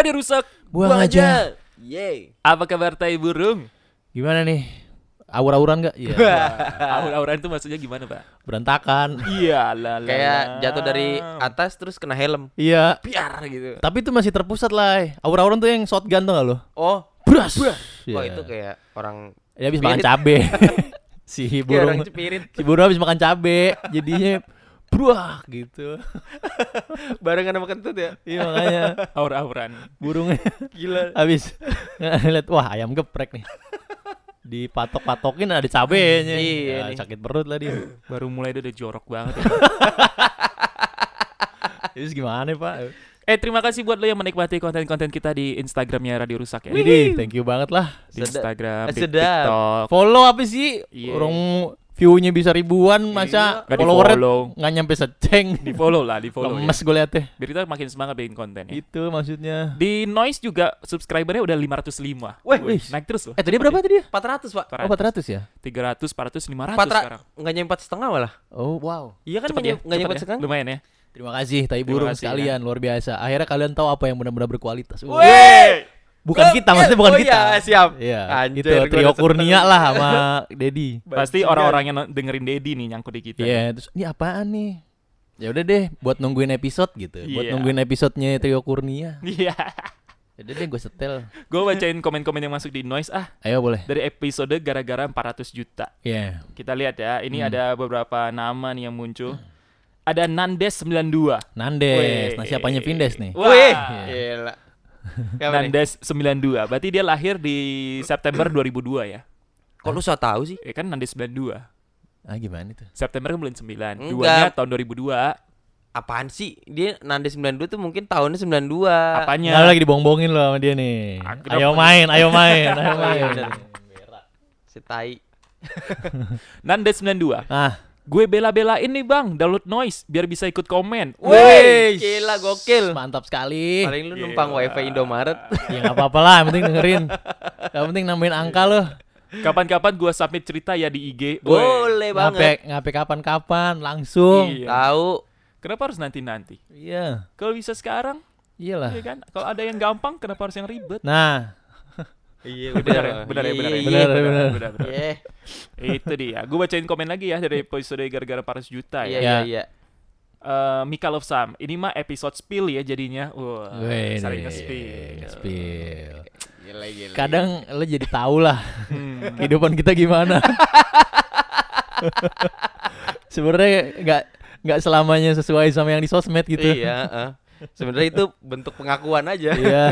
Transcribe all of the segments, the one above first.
Radio rusak. Buang, aja. Yeay. Apa kabar tai burung? Gimana nih? Aur-auran gak? Iya. Aur-auran itu maksudnya gimana, Pak? Berantakan. Iya lah. Kayak jatuh dari atas terus kena helm. Iya. Biar gitu. Tapi itu masih terpusat lah. Aur-auran tuh yang shotgun tuh gak lo? Oh, Bras. wah Iya. itu kayak orang Ya habis makan cabe. si burung si burung habis makan cabe, jadinya bruah gitu. barengan sama kentut ya. Iya makanya aur-auran. burungnya Gila. habis ngeliat wah ayam geprek nih. Dipatok-patokin ada cabenya. Iya Ya, nih. sakit perut lah dia. Baru mulai dia udah jorok banget. ya. Terus gimana, Pak? eh terima kasih buat lo yang menikmati konten-konten kita di Instagramnya Radio Rusak ya. Widih, thank you banget lah. Di Sedap. Instagram, di Sedap. TikTok. Follow apa sih? Iya. Orang view-nya bisa ribuan, masa Nggak followernya di-follow. nggak nyampe seceng. Di follow lah, di follow ya. Lemes gue liatnya. Biar kita makin semangat bikin konten ya. Itu maksudnya. Di Noise juga subscribernya udah 505. Weh, Wih. Naik terus loh. Eh tadi berapa tadi? 400, Pak. Oh, 400 ya? 300, 400, 500 Empat sekarang. enggak nyampe empat setengah malah. Oh, wow. Iya kan Cepet ya, enggak nyampe ya. setengah. Lumayan ya. Terima kasih Tai Burung kasih, sekalian, luar biasa. Akhirnya kalian tahu apa yang benar-benar berkualitas. Weh. Bukan kita, maksudnya bukan oh, kita. Iya, siap. Iya, Anjir, itu trio Kurnia lah sama Dedi. Pasti orang-orang yang dengerin Dedi nih nyangkut di kita. Iya, terus ini apaan nih? Ya udah deh, buat nungguin episode gitu. Buat Iya. nungguin episodenya trio Kurnia. Iya. Ya udah deh, gue setel. Gue bacain komen-komen yang masuk di Noise ah Ayo boleh. dari episode gara-gara 400 juta. Iya. Kita lihat ya, Hmm. ini ada beberapa nama nih yang muncul. Ada Nandes 92. Nandes. Nah, siapanya Vindes nih? Wah. Wih, gila. Nandes 92. Berarti dia lahir di September 2002 ya. Kok lu so tahu sih? Ya kan Nandes 92. Ah, gimana itu? September kan bulan 9. Enggak. Duanya tahun 2002. Apaan sih? Dia Nandes 92 tuh mungkin tahunnya 92. Apanya? Nah, lagi dibohong-bohongin loh sama dia nih. Aku Ayo dapat- main, ayo main, ayo main. bener. Si tai. Nandes 92. Ah, Gue bela-belain nih bang, download noise biar bisa ikut komen. Wih, gila gokil. mantap sekali. Paling lu numpang wifi Indomaret. Ya nggak apa-apa lah, yang penting dengerin. Yang penting nambahin angka loh. Kapan-kapan gue submit cerita ya di IG. Boleh banget. ngape kapan-kapan, langsung. Iya. Tahu. Kenapa harus nanti-nanti? Iya, Kalau bisa sekarang, iyalah. ya kan? Kalau ada yang gampang, kenapa harus yang ribet? Nah, Iya, Benar ya, benar ya, benar ya. Benar, benar. benar, benar. Iya, Itu dia. Gue bacain komen lagi ya dari episode gara-gara 400 juta iya, ya. iya, Ya. iya. Eh, Mika Love Sam. Ini mah episode spill ya jadinya. Wah, Wih, sering nge-spill. spill. Gila, gila. Kadang lo jadi tahu lah Hmm. kehidupan kita gimana. Sebenarnya nggak nggak selamanya sesuai sama yang di sosmed gitu. Iya, heeh. Sebenarnya itu bentuk pengakuan aja. Iya.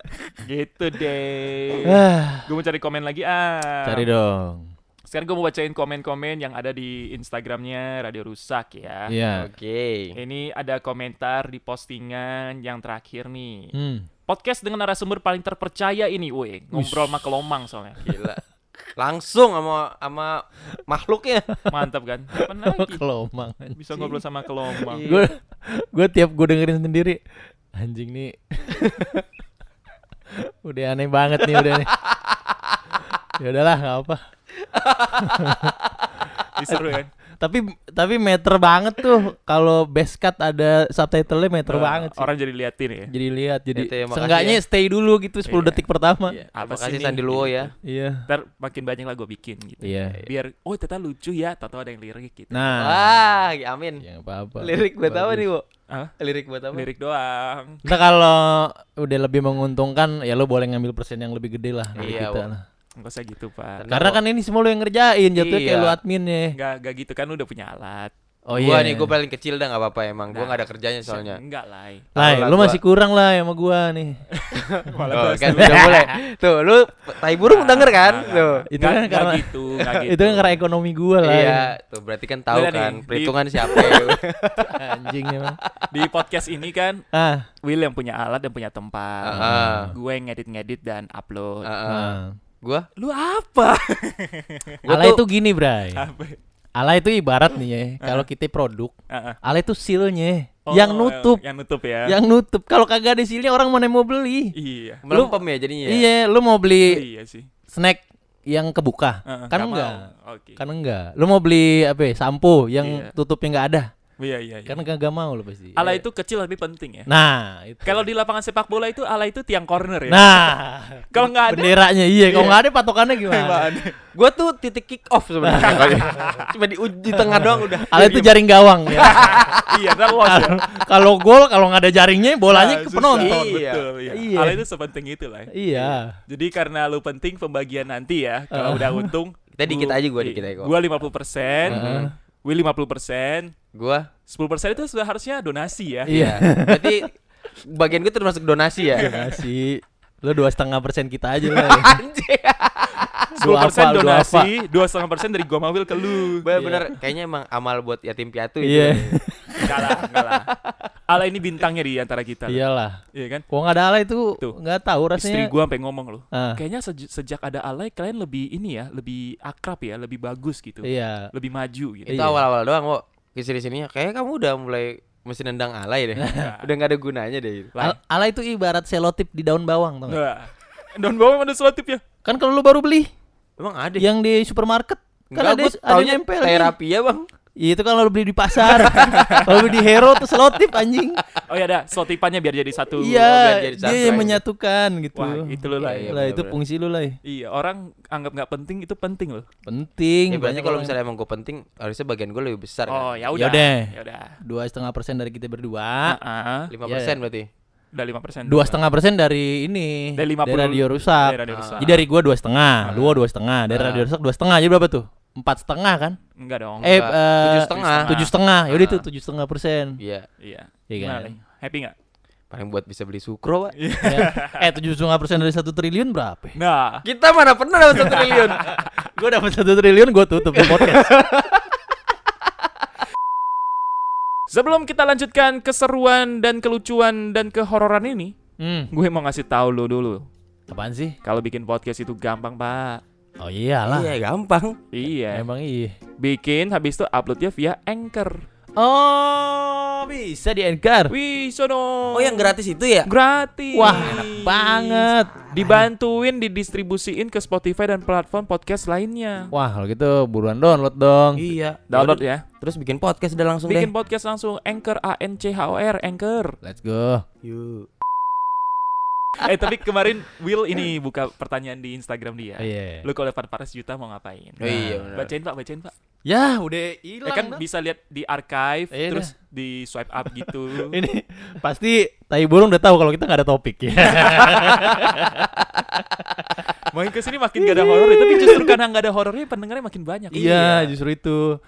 Gitu deh. Ah, gue mau cari komen lagi ah. Cari dong. Sekarang gue mau bacain komen-komen yang ada di Instagramnya Radio Rusak ya. Iya. Oke. Ini ada komentar di postingan yang terakhir nih. Hmm. Podcast dengan narasumber paling terpercaya ini, woi. Ngobrol sama kelomang soalnya. Gila. Langsung sama sama makhluknya. Mantap kan? Kapan lagi? Kelomang. Bisa ngobrol sama kelomang. Gue gue tiap gue dengerin sendiri anjing nih. udah aneh banget nih udah nih. Ya udahlah nggak apa. Seru kan? Tapi tapi meter banget tuh kalau best cut ada subtitlenya meter Eh, banget sih. Orang jadi liatin ya. Jadi lihat jadi ya, seenggaknya ya. stay dulu gitu 10 Iya. detik pertama. Iya, Apa sih kasih? Sandi Luo ya? Iya. Ntar makin banyak lah gue bikin gitu. Iya. Biar, oh ternyata lucu ya. Tahu ada yang lirik gitu. Nah, Wah, amin. ya nggak apa-apa. Lirik buat apa nih, Bu? Hah? Lirik buat apa? Lirik doang. Nah kalau udah lebih menguntungkan ya lo boleh ngambil persen yang lebih gede lah dari Iya, kita lah. Enggak usah gitu, Pak. Karena Wo. kan ini semua lo yang ngerjain jatuhnya kayak Iya. lo adminnya. Enggak enggak gitu kan udah punya alat. Oh Gua iya. nih gua paling kecil dah nggak apa-apa emang. Gua Nah, nggak ada kerjanya soalnya. Enggak lah. Lai, lu gua. masih kurang lah sama gua nih. Malah Oh, kan udah mulai. Tuh, lu tai burung Nah, denger kan? nah, Tuh. nah, Itu kan nggak karena- gitu, nggak gitu. Itu kan karena ekonomi gua lah. Iya, tuh berarti kan tahu nih, kan di- perhitungan siapa ya. Anjing emang. Di podcast ini kan Ah. Will yang punya alat dan punya tempat. Heeh. Gue yang ngedit-ngedit dan upload. Heeh. Nah. Gua Lu apa? Ala tuh- itu gini, Bray. apa? Ala itu ibarat nih ya, kalau kita produk, ala itu sealnya Oh, yang nutup, Yang nutup ya. yang nutup. Kalau kagak ada sealnya orang mana mau beli? Iya. melempem ya jadinya. ya? Iya, lu mau beli Iya sih. snack yang kebuka, Heeh, kan nggak enggak? mau. Oke. Kan enggak. Lu mau beli apa? ya, Sampo yang Iya. tutupnya enggak ada, Iya iya iya. kan kagak mau lu pasti. Ala itu kecil tapi penting ya. Nah, itu. Kalau di lapangan sepak bola itu ala itu tiang corner ya. Nah, Kalau nggak ada benderanya iya, kalau Iya. nggak ada patokannya gimana? Gua tuh titik kick off sebenarnya. Cuma di uji tengah doang udah. Ala itu jaring gawang ya. iya, ntar lost ya. Kalau- Kalau gol kalau nggak ada jaringnya bolanya Nah, ke penonton. Iya. Betul, iya. Iya. Ala itu sepenting itu lah. Iya. Jadi karena lu penting pembagian nanti ya. Kalau udah untung Kita dikit gua- aja gua iya, dikit aja kok. Gua 50%, Heeh. Will 50%, Gua 10% itu sudah harusnya donasi ya. Iya. Berarti bagian gue termasuk donasi ya. Donasi. Lu dua setengah persen kita aja lah. Anjing. 10% Dua apa, dua donasi, 2,5% dari gua Will ke lu. Bener-bener kayaknya emang amal buat yatim piatu itu. Iya. Enggak lah, enggak lah. Ala ini bintangnya di antara kita. Iyalah. Iya kan? Kok nggak ada ala itu Tuh. nggak tahu Istri rasanya. gua sampai ngomong loh. Ah, Kayaknya sej- sejak ada alay kalian lebih ini ya, lebih akrab ya, lebih bagus gitu. iya. Lebih maju gitu. Itu Iya. awal-awal doang kok. Ke sini sininya kayaknya kamu udah mulai mesti nendang alay deh. udah nggak ada gunanya deh. Al- ala itu ibarat selotip di daun bawang? Nah, daun bawang ada selotip ya? Kan kalau lu baru beli Emang ada. yang di supermarket kan Enggak, ada ada nempel. terapi ya, Bang. Iya, Itu kalau lu beli di pasar. kalau beli di Hero tuh selotip anjing. Oh ya ada selotipannya biar jadi satu. biar Iya, jadi dia satu yang aja. menyatukan gitu. Wah, itu lo lah. Iya, ya. lah itu bener-bener. fungsi lu lah. Iya, orang anggap nggak penting itu penting loh. Penting. Ya berarti banyak kalau misalnya emang gue penting, harusnya bagian gue lebih besar Oh, kan. ya udah. Yaudah. Ya udah. dua setengah persen dari kita berdua. Heeh. Lima Iya. persen berarti. Udah 5%. Dua setengah persen dari ini Dari 50 radio rusak. Dari radio rusak. Jadi dari gua dua setengah, lu dua setengah, dari Ah. radio rusak dua setengah. Jadi berapa tuh? Empat setengah kan? Enggak dong. Eh, Enggak, eh, tujuh setengah. Tujuh setengah. Yaudah itu Ah. tujuh setengah persen. Iya. Iya. Iya kan? Lay? Happy nggak? Paling buat bisa beli sukro, Pak. Ya. Eh tujuh setengah persen dari satu triliun berapa? ya? Nah, Kita mana pernah dapat satu triliun. Gua dapat satu triliun, gua tutup di podcast. sebelum kita lanjutkan keseruan dan kelucuan dan kehororan ini, hmm. gue mau ngasih tahu lo dulu. Apaan sih? Kalau bikin podcast itu gampang, Pak. Oh iyalah. Iya, gampang. Iya. Emang iya. Bikin habis itu uploadnya via Anchor. Oh, bisa di Anchor. Wih, sono. Oh, yang gratis itu ya? gratis. Wah, enak banget. Dibantuin didistribusiin ke Spotify dan platform podcast lainnya. Wah, kalau gitu buruan download dong. Iya. Download ya. Terus bikin podcast udah langsung Bikin deh. podcast langsung Anchor A N C H O R Anchor. Let's go. Yuk. eh tapi kemarin Will ini buka pertanyaan di Instagram dia. Iya. Lu kalau dapat 400 juta mau ngapain? Oh iya. Bacain Pak, bacain Pak. Ya, udah Ya hilang. kan dah. bisa lihat di archive Iya terus di swipe up gitu. Ini pasti tai burung udah tahu kalau kita nggak ada topik ya. Makin ke sini makin gak ada horor ya, tapi justru karena nggak ada horornya pendengarnya makin banyak. iya, justru itu.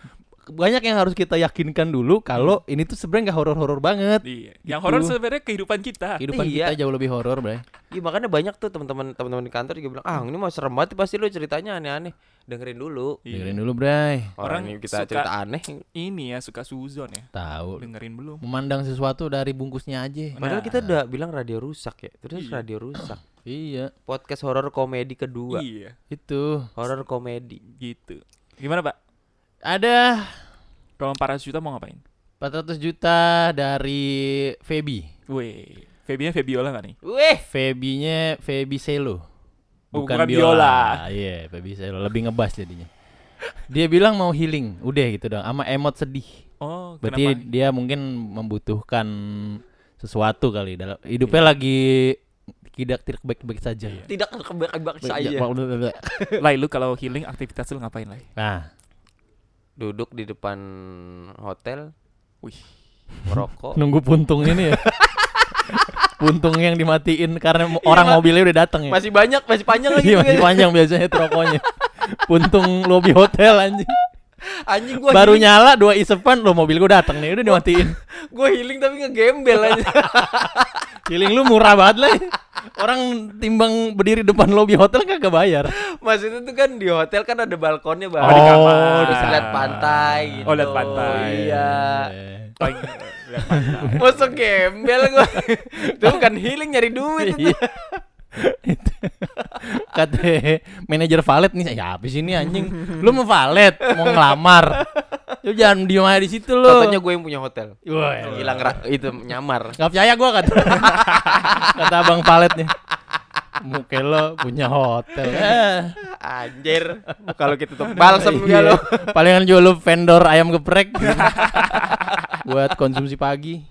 Banyak yang harus kita yakinkan dulu kalau ini tuh sebenarnya nggak horor-horor banget. Iya. Yang Gitu. horor sebenarnya kehidupan kita. Kehidupan Iya. kita jauh lebih horor, Bray. Iya makanya banyak tuh teman-teman teman-teman di kantor juga bilang, "Ah, ini mau serem banget pasti lu ceritanya aneh-aneh." Dengerin dulu. Iya. Dengerin dulu, Bray. Orang, Orang ini kita suka- cerita aneh. Ini ya suka suzon ya. Tahu. Dengerin belum? Memandang sesuatu dari bungkusnya aja. Padahal Nah. kita udah bilang radio rusak ya. Terus Iya. radio rusak. Iya, Podcast horor komedi kedua. Iya, itu. Horor komedi. gitu. Gimana, Pak? Ada Kalau 400 juta mau ngapain? 400 juta dari Feby. Weh, Febinya Febiola gak nih? Weh, Febinya Feby Selo. Oh, bukan biola. Iya, Feby Selo lebih ngebas jadinya. Dia bilang mau healing, udah gitu dong, sama emot sedih. Oh, Berarti kenapa? dia mungkin membutuhkan sesuatu kali dalam hidupnya lagi tidak tidak baik-baik saja. tidak kebak-kebak Baik- saya. Lai, lu kalau healing aktivitas lu ngapain, Lai? Nah, Duduk di depan hotel, Wih, merokok. nunggu puntung ini ya. puntung yang dimatiin karena mo- orang mobilnya udah datang ya. Masih banyak, masih panjang lagi. Iya, masih ya. panjang biasanya rokoknya. puntung lobby hotel anjing. Anjing gua Baru healing, nyala dua isepan lo mobil gua datang nih udah dimatiin. gua healing tapi ngegembel aja. Healing lu murah banget lah. Orang timbang berdiri depan lobi hotel kagak bayar. Maksudnya tuh kan di hotel kan ada balkonnya bang. Oh, di kamar. Bisa lihat pantai gitu. Oh, lihat pantai. Iya. Paling lihat pantai. Masuk gembel gua. Itu bukan healing nyari duit itu. Kata manajer valet nih, ya habis ini anjing. Lu mau valet, mau ngelamar. Lu jangan diem aja di situ lu. Katanya gue yang punya hotel. Wah, Hilang itu nyamar. Gak percaya gua kata. kata abang valetnya. Muka lo punya hotel. Eh, Anjir. Kalau kita tutup balsam iya. ya lo. Palingan jual lu vendor ayam geprek. Buat konsumsi pagi.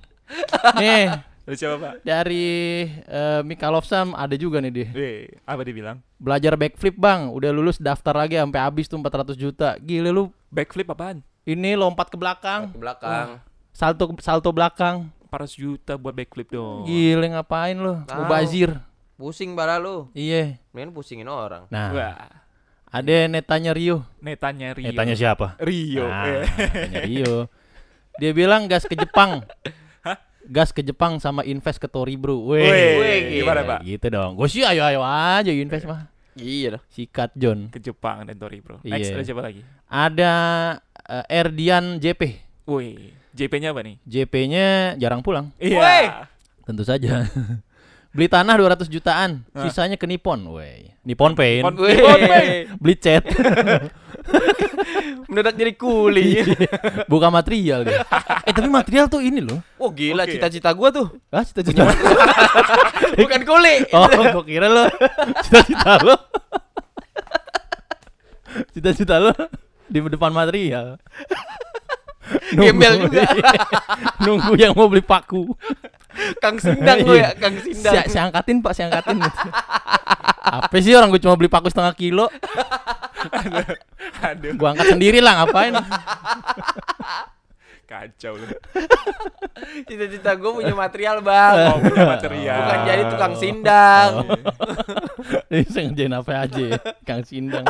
Nih, Lu siapa pak? dari eh, Mika Lofsam ada juga nih dia. Weh, apa dia bilang? Belajar backflip bang, udah lulus daftar lagi sampai habis tuh 400 juta. Gila lu, Backflip apaan? ini lompat ke belakang, Ke belakang. salto salto belakang. 400 juta buat backflip dong. Gila ngapain lu? Mubazir. Pusing bala lu. Iya. Mendingan pusingin orang. Nah, Wah, ada netanya Rio. netanya Rio. Netanya siapa? Rio. Nah, netanya Rio. Dia bilang gas ke Jepang. Gas ke Jepang sama invest ke Tori bro. Weh, Weh, gimana pak? Gitu dong. Gue sih ayo-ayo aja invest mah. Iya dah. Sikat John. Ke Jepang dan Tori bro. Next Iya. ada siapa lagi? Ada eh, Erdian JP. Woi, JP-nya apa nih? JP-nya jarang pulang. Iya. Weh. Tentu saja. Beli tanah 200 jutaan, sisanya ke Nippon. Weh. Nippon Paint. Nippon Paint. Beli cat. Mendadak jadi kuli. Bukan material dia. Eh tapi material tuh ini loh. Wah gila Oke. cita-cita gua tuh. Ah, cita-cita. Bukan kuli. Oh, gua kira lo cita-cita lo. Cita-cita lo di depan material. Gembel juga. Nunggu yang mau beli paku. Kang Sindang gua ya, Kang Si, Sindang. si angkatin pak, si angkatin. gitu. Apa sih orang gue cuma beli paku setengah kilo. Aduh, Gua angkat sendiri lah ngapain? kacau lu. Cita-cita gua punya material, Bang. Oh, punya material. Bukan jadi tukang sindang. Bisa ngerjain apa aja, Kang Sindang.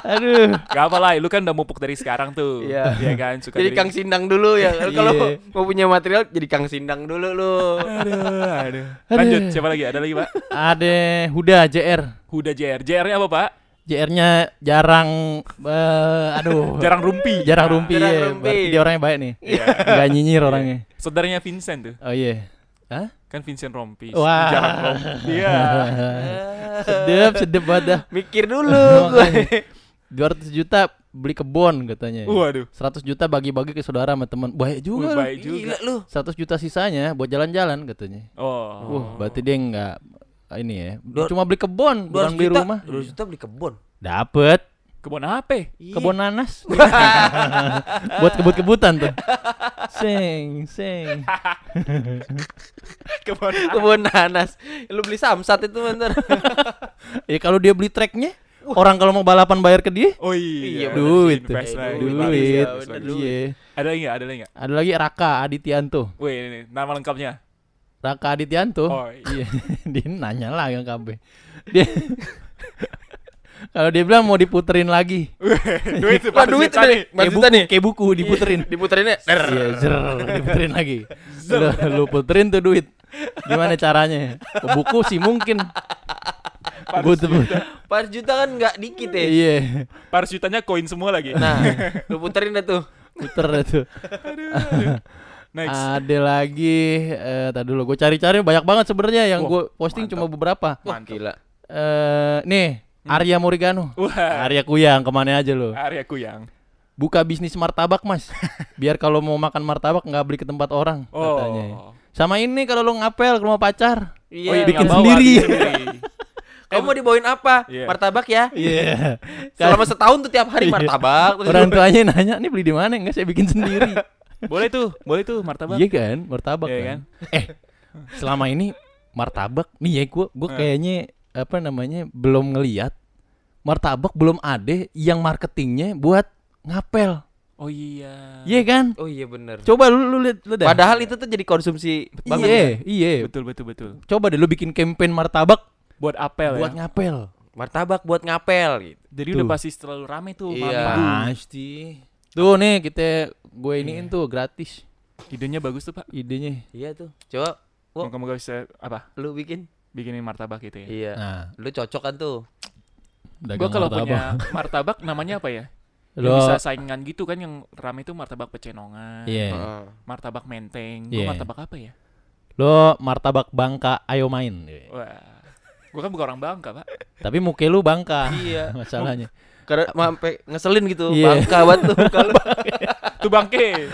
Aduh. Gak apa lah, lu kan udah mupuk dari sekarang tuh. Iya. Iya kan, suka Jadi Kang Sindang dulu ya. Kalau Iya. mau punya material jadi Kang Sindang dulu lu. Aduh, aduh. Lanjut, siapa lagi? Ada lagi, Pak? Ada Huda JR. Huda JR. JR-nya apa, Pak? JR-nya jarang eh, aduh. Jarang rumpi. jarang rumpi Jarang ya. rumpi. Berarti dia orangnya baik nih. Iya. Enggak nyinyir orangnya. Saudaranya Vincent tuh. Oh iya. Hah? Kan Vincent Rompis. Wah. Jarang rumpi. Iya. sedep, sedep banget dah. Mikir dulu gua. 200 juta beli kebon katanya. Waduh. 100 juta bagi-bagi ke saudara sama teman. Baik juga. Wih, baik juga. Gila lu. 100 juta sisanya buat jalan-jalan katanya. Oh. Wah, berarti dia enggak ini ya. Dua- Cuma beli kebon, bukan 200 beli juta. rumah. 200 juta beli kebun. Dapet Kebun apa? kebun nanas. buat kebut-kebutan tuh. Seng, seng. Kebun Kebun nanas. Lu beli samsat itu bentar. Ya kalau dia beli treknya, orang kalau mau balapan bayar ke dia, Oh iya. Iya, duit. Invest lagi. Duit. Bagus ya, bener, Iya. Ada lagi nggak? Ada lagi nggak? Ada lagi Raka Adityanto. Wih, ini, ini, nama lengkapnya. Raka Adityanto. Oh, iya. dia nanya lah yang KB. Dia Kalau dia bilang mau diputerin lagi. duit Wah, duit juta nih. Kayak Juta buku, nih. kayak buku diputerin. Diputerinnya. Iya, zer, diputerin lagi. Lu, lu puterin tuh duit. Gimana caranya? Ke buku sih mungkin. Butuh. Pas juta kan nggak dikit ya. Iya. Paras jutanya koin semua lagi. Nah, lu puterin dah tuh. Puter dah tuh. Next. Ada lagi eh tadi dulu gue cari-cari banyak banget sebenarnya yang gue posting mantap. cuma beberapa. Wah, Mantap. gila. Eh nih, Arya Morigano. Wah. Arya Kuyang ke mana aja lo? Arya Kuyang. Buka bisnis martabak mas, biar kalau mau makan martabak nggak beli ke tempat orang Oh. katanya. Sama ini kalau lo ngapel ke rumah pacar, Iya. Oh, iya, bikin sendiri. Kamu mau dibawain apa? Iya. Martabak ya? Iya. Selama setahun tuh tiap hari Iya. martabak. Orang tuanya nanya, ini beli di mana? Enggak, saya bikin sendiri. boleh tuh, boleh tuh martabak. Iya kan, martabak Iya kan. kan? Eh, selama ini martabak nih ya gua gua Eh. kayaknya apa namanya belum ngeliat martabak belum ada yang marketingnya buat ngapel. Oh iya. Iya kan? Oh iya bener. Coba lu lu lihat lu dah. Padahal itu tuh jadi konsumsi banget. iya, ya. iya. Betul betul betul. Coba deh lu bikin campaign martabak Buat apel buat ya. ngapel. Martabak buat ngapel gitu. Jadi Tuh. udah pasti terlalu rame tuh Iya. Pasti. Tuh nih kita gue iniin tuh gratis Idenya bagus tuh, Pak. idenya. Iya tuh. Coba Oh. Moga-moga bisa apa? lu bikin. Bikinin martabak gitu ya. Iya. Nah, Lu cocok kan tuh. Gua kalau martabak. punya martabak namanya apa ya? Yang Lo bisa saingan gitu kan yang rame itu martabak pecenongan, iya. Heeh. martabak menteng. Iya. Gua martabak apa ya? Lo martabak Bangka ayo main. Wah. Gua kan bukan orang Bangka, Pak. Tapi muka lu Bangka. Iya. Masalahnya. Karena sampai ngeselin gitu. Iya. Bangka banget tuh kalau Tuh bangke.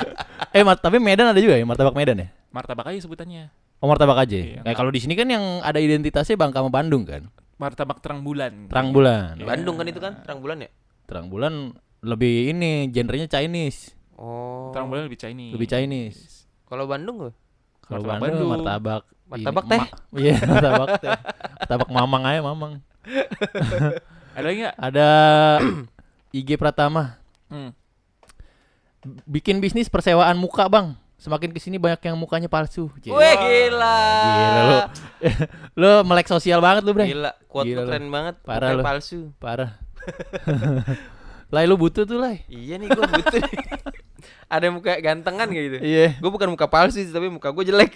Eh, mar- tapi Medan ada juga ya martabak Medan ya? martabak aja sebutannya. Oh, martabak aja. Iya, Kayak kalau di sini kan yang ada identitasnya Bangka sama Bandung kan. Martabak terang bulan. Terang bulan. Iya. Bandung kan itu kan terang bulan ya? Terang bulan lebih ini genrenya Chinese, Oh. Terang bulan lebih Chinese. lebih Chinese. Kalau Bandung gua? Kalau Bandung, Bandung. martabak Martabak ini, teh. ma- Iya, martabak teh. Martabak Mamang aja Mamang. Ada lagi nggak? Ada IG Pratama Hmm. bikin bisnis persewaan muka, Bang. Semakin ke sini banyak yang mukanya palsu. Wih gila. Gila lu. lu melek sosial banget lu, Bre. Gila, quote Gila lu lu. keren banget. Parah lu. palsu. Parah. Lai lu butuh tuh, Lai. Iya nih gua butuh. Ada muka gantengan kayak gitu. Iya. Gue bukan muka palsu sih, tapi muka gue jelek.